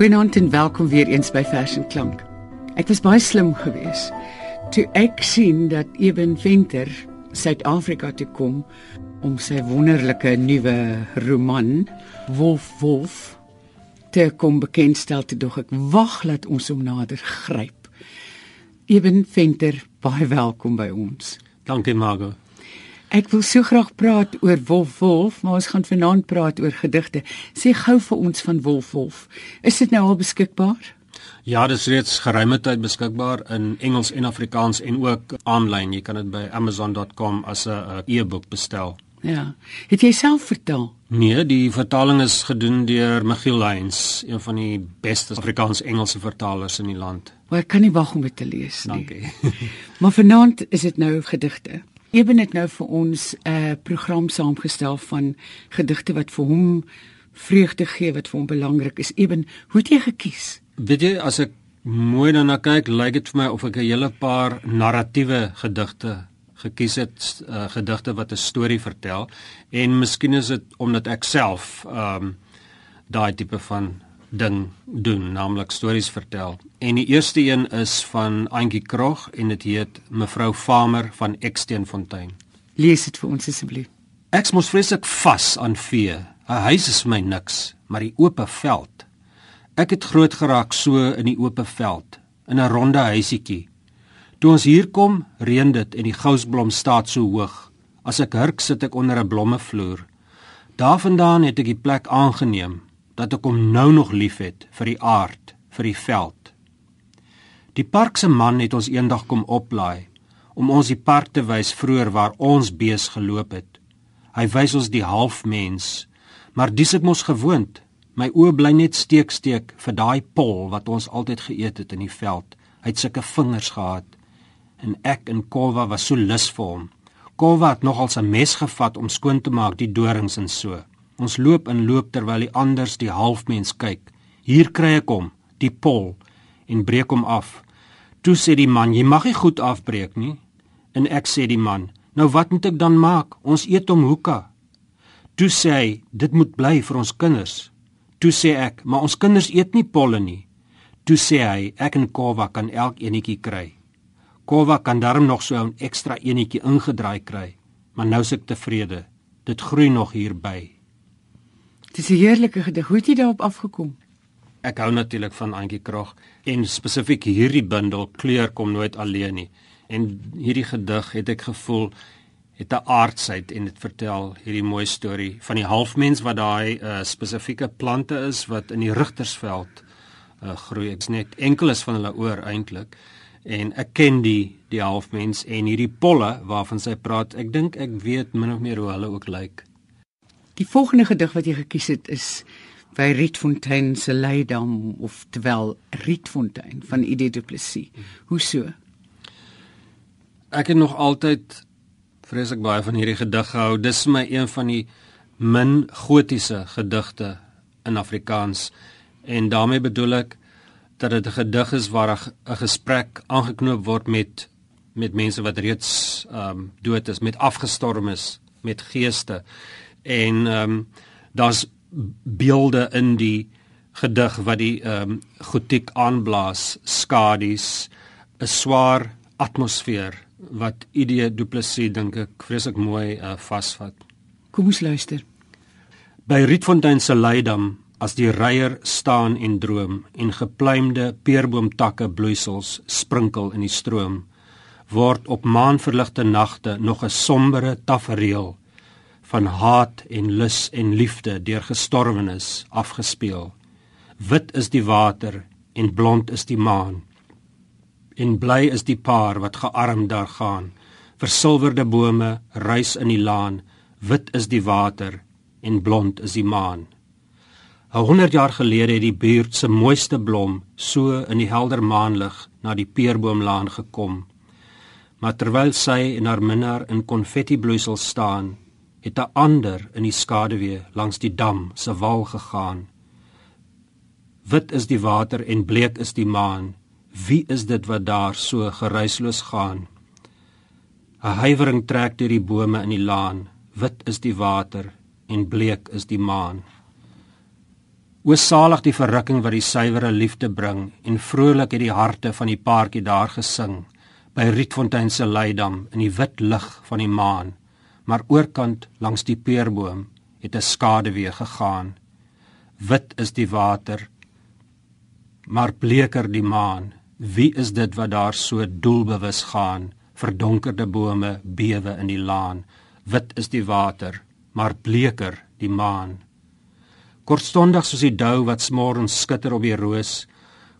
Goeienaand en welkom weer eens by Vers en Klank. Ek was baie slim geweest toe ek sien dat Eben Venter Suid-Afrika toe kom om sy wonderlike nuwe roman Wolf Wolf te kom bekendstel te dog ek wag laat ons hom nader gryp. Eben Venter, baie welkom by ons. Dankie Margo. Ek wil so graag praat oor Wolf Wolf, maar ons gaan vanaand praat oor gedigte. Sê gou vir ons van Wolf Wolf. Is dit nou al beskikbaar? Ja, dit is reeds geruime tyd beskikbaar in Engels en Afrikaans en ook aanlyn. Jy kan dit by amazon.com as 'n e-boek bestel. Ja. Het jy self vertaal? Nee, die vertaling is gedoen deur Michiel Lyns, een van die beste Afrikaans-Engelse vertalers in die land. Maar ek kan nie wag om dit te lees nie. Dankie. maar vanaand is dit nou gedigte. Eben het nou vir ons 'n uh, program saamgestel van gedigte wat vir hom vreugde gee, wat vir hom belangrik is. Eben, hoe het jy gekies? Weet jy as ek mooi daarna kyk, lyk dit vir my of ek 'n hele paar narratiewe gedigte gekies het, uh, gedigte wat 'n storie vertel en miskien is dit omdat ek self ehm um, daai tipe van ding doen, naamlik stories vertel. En die eerste een is van Auntie Krog en dit heet Mevrou Farmer van Eksteenfontein. Lees dit vir ons asseblief. Ek mos vreeslik vas aan vee. 'n Huis is vir my niks, maar die oop veld Ek het groot geraak so in die oop veld, in 'n ronde huisietjie. Toe ons hier kom, reën dit en die gousblom staat so hoog. As ek hurk, sit ek onder 'n blommevloer. Daarvandaan het ek die plek aangeneem dat ek hom nou nog liefhet vir die aard, vir die veld. Die park se man het ons eendag kom oplaai om ons die park te wys vroeër waar ons bees geloop het. Hy wys ons die halfmens, maar dis ek mos gewoond My oë bly net steek steek vir daai pol wat ons altyd geëet het in die veld. Hy het sulke vingers gehad. En ek en Kolwa was so lus vir hom. Kolwa het nogal 'n mes gevat om skoon te maak die dorings en so. Ons loop en loop terwyl die anders die halfmens kyk. Hier kry ek hom, die pol en breek hom af. Toe sê die man, jy mag nie goed afbreek nie. En ek sê die man, nou wat moet ek dan maak? Ons eet hom hoeka. Toe sê hy, dit moet bly vir ons kinders. Toe sê ek, maar ons kinders eet nie polle nie. Toe sê hy, ek en Kova kan elk enetjie kry. Kova kan darm nog so 'n ekstra enetjie ingedraai kry, maar nou is ek tevrede. Dit groei nog hierby. Dis 'n heerlike gedig. Hoe het jy daarop afgekom? Ek hou natuurlik van Antjie Krog en spesifiek hierdie bundel Kleur kom nooit alleen nie. En hierdie gedig het ek gevoel het 'n aardsheid en dit vertel hierdie mooi storie van die halfmens wat daai uh, spesifieke plante is wat in die Rigtersveld uh, groei. Ek's net enkeles van hulle oor eintlik en ek ken die die halfmens en hierdie polle waarvan sy praat. Ek dink ek weet min of meer hoe hulle ook lyk. Die volgende gedig wat jy gekies het is by Rietfontein se Leidam of terwyl Rietfontein van Idee Du Plessis. Hoe so? Ek het nog altyd vreeslik baie van hierdie gedig gehou. Dis my een van die min gotiese gedigte in Afrikaans. En daarmee bedoel ek dat dit 'n gedig is waar 'n gesprek aangeknoop word met met mense wat reeds ehm um, dood is, met afgestorwenes, met geeste. En ehm um, daar's beelde in die gedig wat die ehm um, gotiek aanblaas, skadies, 'n swaar atmosfeer wat idee Du Plessis dink ek vreeslik mooi uh, vasvat. Kom ons luister. By Rietfontein se leidam as die reier staan en droom en gepluimde peerboomtakke bloeisels sprinkel in die stroom word op maanverligte nagte nog 'n sombere tafereel van haat en lus en liefde deur gestorwenes afgespeel. Wit is die water en blond is die maan en bly is die paar wat gearm daar gaan. Versilverde bome reis in die laan, wit is die water en blond is die maan. 'n 100 jaar gelede het die buurt se mooiste blom so in die helder maanlig na die peerboomlaan gekom. Maar terwyl sy en haar minnaar in konfettibloeisel staan, het 'n ander in die skaduwee langs die dam se wal gegaan. Wit is die water en bleek is die maan. Wie is dit wat daar so geruisloos gaan? 'n Huiwering trek deur die bome in die laan. Wit is die water en bleek is die maan. O salig die verrukking wat die suiwere liefde bring en vrolik het die harte van die paartjie daar gesing by Rietfontein se leidam in die wit lig van die maan maar oorkant langs die peerboom het 'n skaduwee gegaan. Wit is die water maar bleker die maan. Wie is dit wat daar so doelbewus gaan? Verdonkerde bome bewe in die laan. Wit is die water maar bleker die maan. Kortstondig soos die dou wat smorens skitter op die roos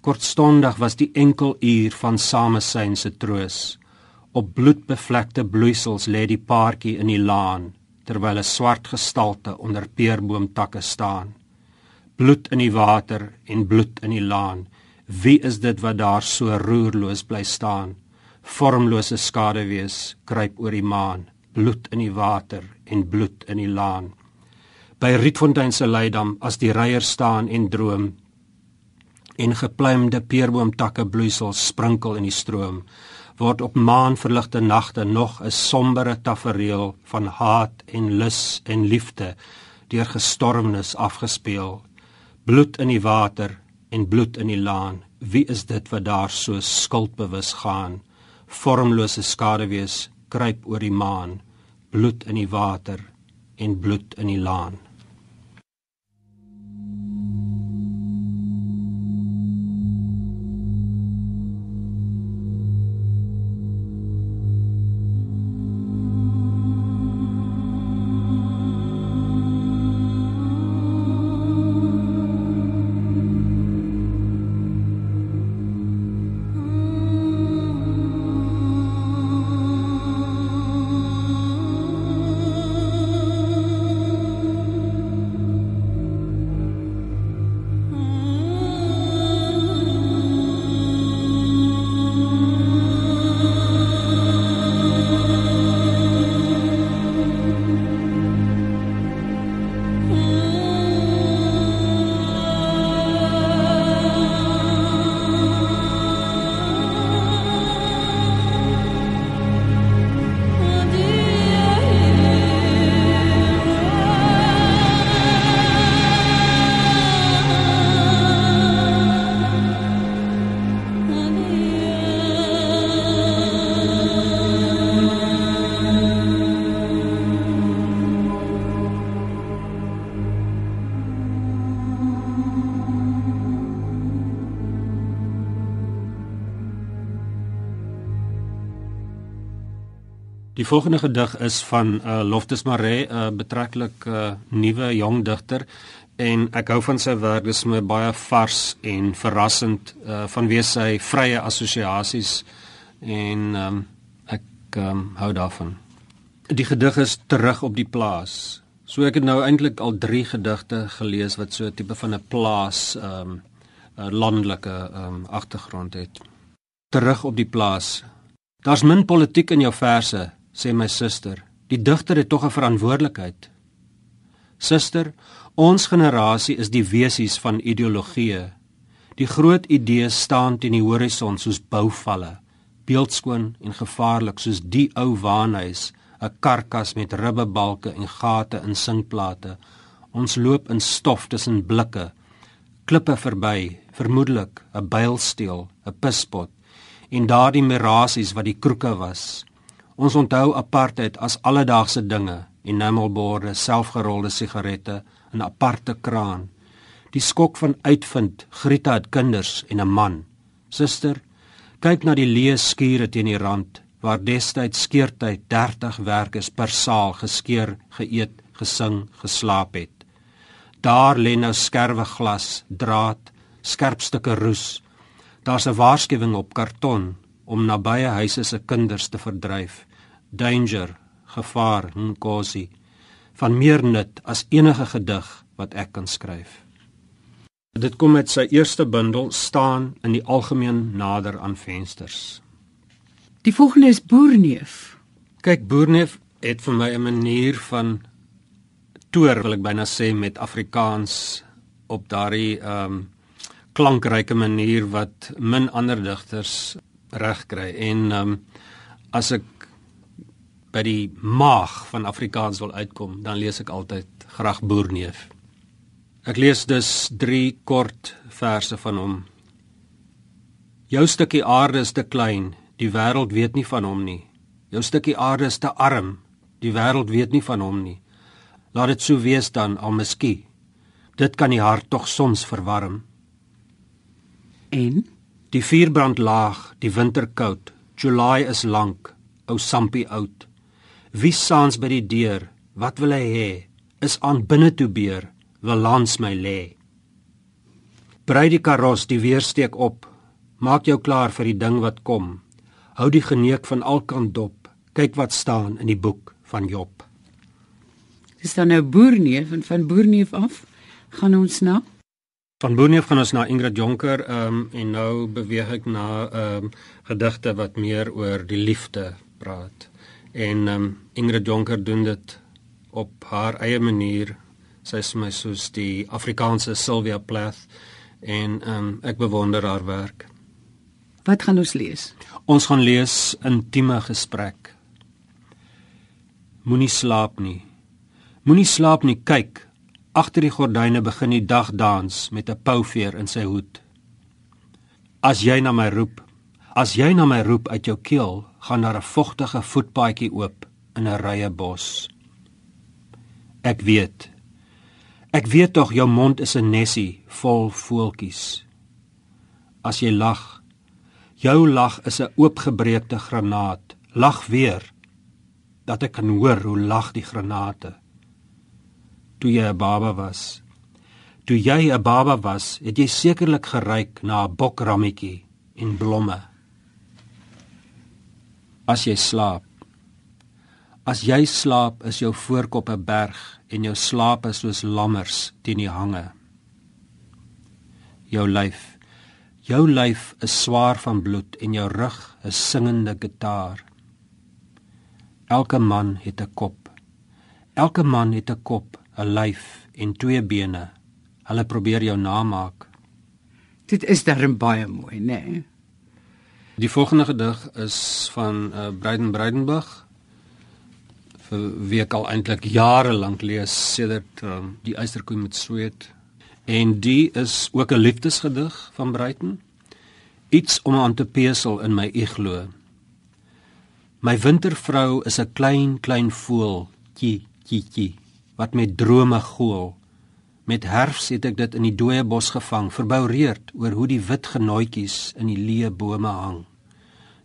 kortstondig was die enkel uur van samesyn se troos op bloedbevlekte bloeisels lê die paartjie in die laan terwyl 'n swart gestalte onder peerboomtakke staan. Bloed in die water en bloed in die laan. Wie is dit wat daar so roerloos bly staan? Vormlose skaduwees kruip oor die maan. Bloed in die water en bloed in die laan. By Rietfontein se leidam as die reier staan en droom en gepluimde peerboomtakke bloeisel sprinkel in die stroom word op maanverligte nagte nog 'n sombere tafereel van haat en lus en liefde deur gestormnes afgespeel. Bloed in die water en bloed in die laan wie is dit wat daar so skuldbewus gaan? Vormlose skaduwees kruip oor die maan bloed in die water en bloed in die laan Die volgende gedig is van uh, Loftus Maree, 'n uh, betreklik uh, nuwe jong digter en ek hou van sy werk, dit is my baie vars en verrassend uh, vanweë sy vrye assosiasies en um, ek um, hou daarvan. Die gedig is terug op die plaas. So ek het nou eintlik al 3 gedigte gelees wat so 'n tipe van 'n plaas um 'n landelike um agtergrond het. Terug op die plaas. Daar's min politiek in jou verse, sê my suster. Die digter het tog 'n verantwoordelikheid. Suster, ons generasie is die wesies van ideologie. Die groot idees staan teen die horison soos bouvalle, beeldskoon en gevaarlik soos die ou waanhuis, 'n karkas met ribbebalke en gate in sinkplate. Ons loop in stof tussen blikke, klippe verby, vermoedelik 'n bylsteel, 'n pispot en daardie mirasies wat die kroeke was. Ons onthou apartheid as alledaagse dinge, enamelborde, selfgerolde sigarette, 'n aparte kraan. Die skok van uitvind, Grieta het kinders en 'n man. Suster, kyk na die leë skure teen die rand waar destyds skeertyd 30 werkers per saal geskeur, geëet, gesing, geslaap het. Daar lê nou skerwe glas, draad, skerp stukke roes. Daar's 'n waarskuwing op karton om nabye huise se kinders te verdryf danger, gevaar, nkosi van meer nut as enige gedig wat ek kan skryf. Dit kom met sy eerste bundel staan in die algemeen nader aan vensters. Die volgende is Boerneef. Kyk, Boerneef het vir my 'n manier van toer wil ek byna sê met Afrikaans op daardie ehm um, klankryke manier wat min ander digters regkry en ehm um, as ek by die maag van Afrikaans wil uitkom, dan lees ek altyd graag Boerneef. Ek lees dus 3 kort verse van hom. Jou stukkie aarde is te klein, die wêreld weet nie van hom nie. Jou stukkie aarde is te arm, die wêreld weet nie van hom nie. Laat dit so wees dan al miskien. Dit kan die hart tog soms verwarm. En Die vuur brand laag, die winter koud. July is lank, ou sampie oud. Wie saans by die deur? Wat wil hy hê? Is aan binne toe beer, wil langs my lê. Brei die karos die weersteek op. Maak jou klaar vir die ding wat kom. Hou die geneek van alkant dop. Kyk wat staan in die boek van Job. dis dan nou Boerneef en van Boerneef af gaan ons na Van Boerneef gaan ons na Ingrid Jonker um, en nou beweeg ek na um, gedigte wat meer oor die liefde praat. En um, Ingrid Jonker doen dit op haar eie manier. Sy is my soos die Afrikaanse Sylvia Plath en um, ek bewonder haar werk. Wat gaan ons lees? Ons gaan lees intieme gesprek. Moenie slaap nie. Moenie slaap nie, kyk. Agter die gordyne begin die dag dans met 'n pouveer in sy hoed. As jy na my roep, as jy na my roep uit jou keel, gaan daar 'n vogtige voetpaadjie oop in 'n rye bos. Ek weet. Ek weet tog jou mond is 'n nessie vol voeltjies. As jy lag, jou lag is 'n oopgebreekte granaat. Lag weer dat ek kan hoor hoe lag die granate toe jy 'n baba was. Toe jy 'n baba was, het jy sekerlik geryk na 'n bokrammetjie en blomme. As jy slaap. As jy slaap, is jou voorkop 'n berg en jou slaap is soos lammers teen die hange. Jou lyf. Jou lyf is swaar van bloed en jou rug is singende gitaar. Elke man het 'n kop. Elke man het 'n kop 'n lyf en twee bene. Hulle probeer jou namaak. Dit is darem baie mooi, né? Nee? Die volgende gedig is van uh, Breiden Breidenbach vir wie ek al eintlik jare lank lees sedert um, die eysterkoe met sweet en die is ook 'n liefdesgedig van Breiten iets om aan te pesel in my iglo my wintervrou is 'n klein klein voël tjie tjie tjie wat met drome gool. Met herfs het ek dit in die dooie bos gevang, verboureerd oor hoe die wit genooitjies in die leë bome hang.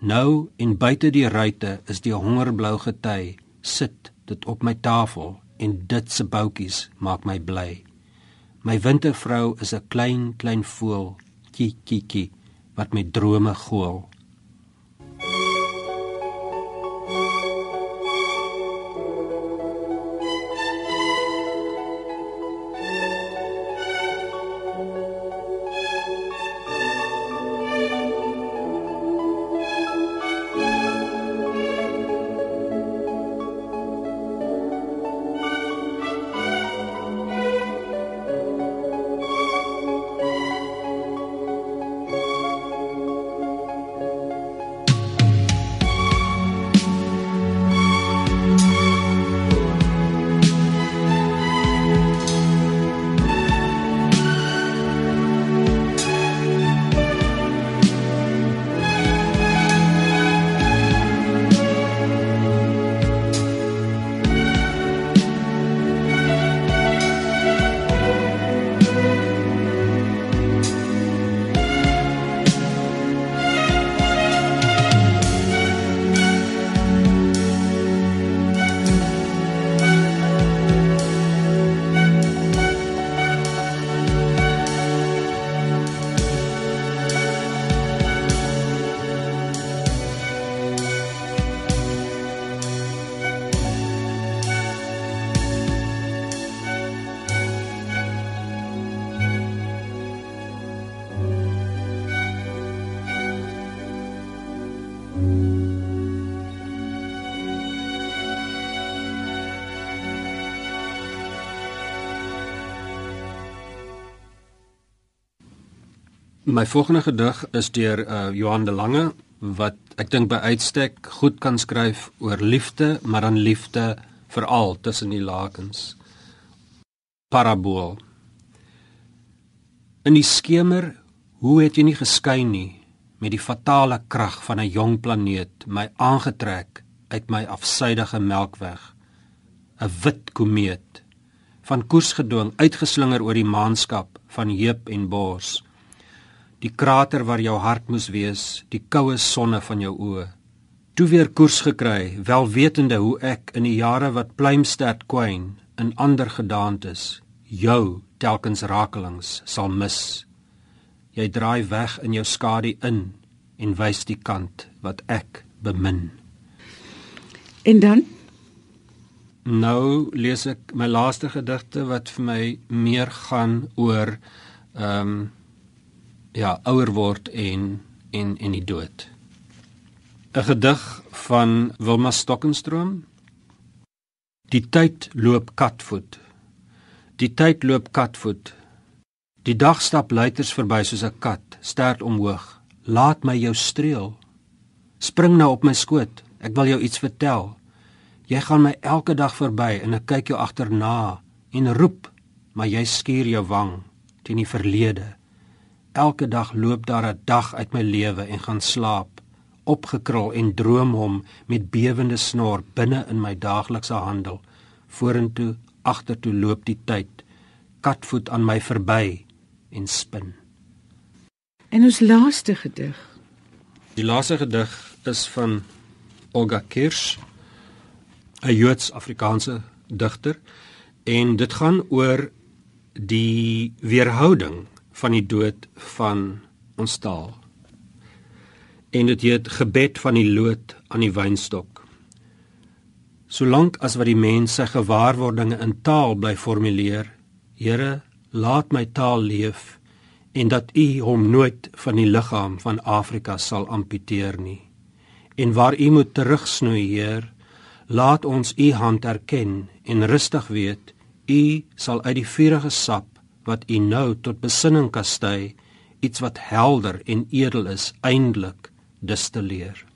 Nou en buite die ruite is die hongerblou gety, sit dit op my tafel en dit se boutjies maak my bly. My wintervrou is 'n klein klein voël, kiekie, wat met drome gool. My volgende gedig is deur uh, Johan de Lange wat ek dink by uitstek goed kan skryf oor liefde, maar dan liefde veral tussen die lakens. Parabool. In die skemer, hoe het jy nie geskyn nie met die fatale krag van 'n jong planeet my aangetrek uit my afsydige melkweg 'n wit komeet van koers gedwing uitgeslinger oor die maanskap van heup en bors die krater waar jou hart moes wees die koue sonne van jou oë. Toe weer koers gekry wel wetende hoe ek in die jare wat pluimstert kwyn in ander gedaantes jou telkens rakelings sal mis. Jy draai weg in jou skadu in en wys die kant wat ek bemin. En dan? Nou lees ek my laaste gedigte wat vir my meer gaan oor ehm um, ja, ouer word en en en die dood. 'n Gedig van Wilma Stokkenstroom. Die tyd loop katvoet. Die tyd loop katvoet. Die dag stap luiters verby soos 'n kat, stert omhoog. Laat my jou streel. Spring nou op my skoot. Ek wil jou iets vertel. Jy gaan my elke dag verby en ek kyk jou agterna en roep, maar jy skuur jou wang teen die verlede. Elke dag loop daar 'n dag uit my lewe en gaan slaap, opgekrul en droom hom met bewende snor binne in my daaglikse handel. Vorentoe, agtertoe loop die tyd, katvoet aan my verby en spin. En ons laaste gedig. Die laaste gedig is van Olga Kirsch, 'n Joods-Afrikaanse digter, en dit gaan oor die weerhouding van die dood van ons taal. En dit heet Gebed van die lood aan die wynstok. Solank as wat die mens sy gewaarwordinge in taal bly formuleer, Here, laat my taal leef en dat u hom nooit van die liggaam van Afrika sal amputeer nie. En waar u moet terugsnoei, Heer, laat ons u hand erken en rustig weet u sal uit die vuurige sap wat u nou tot besinning kastei iets wat helder en edel is eindelik distilleer.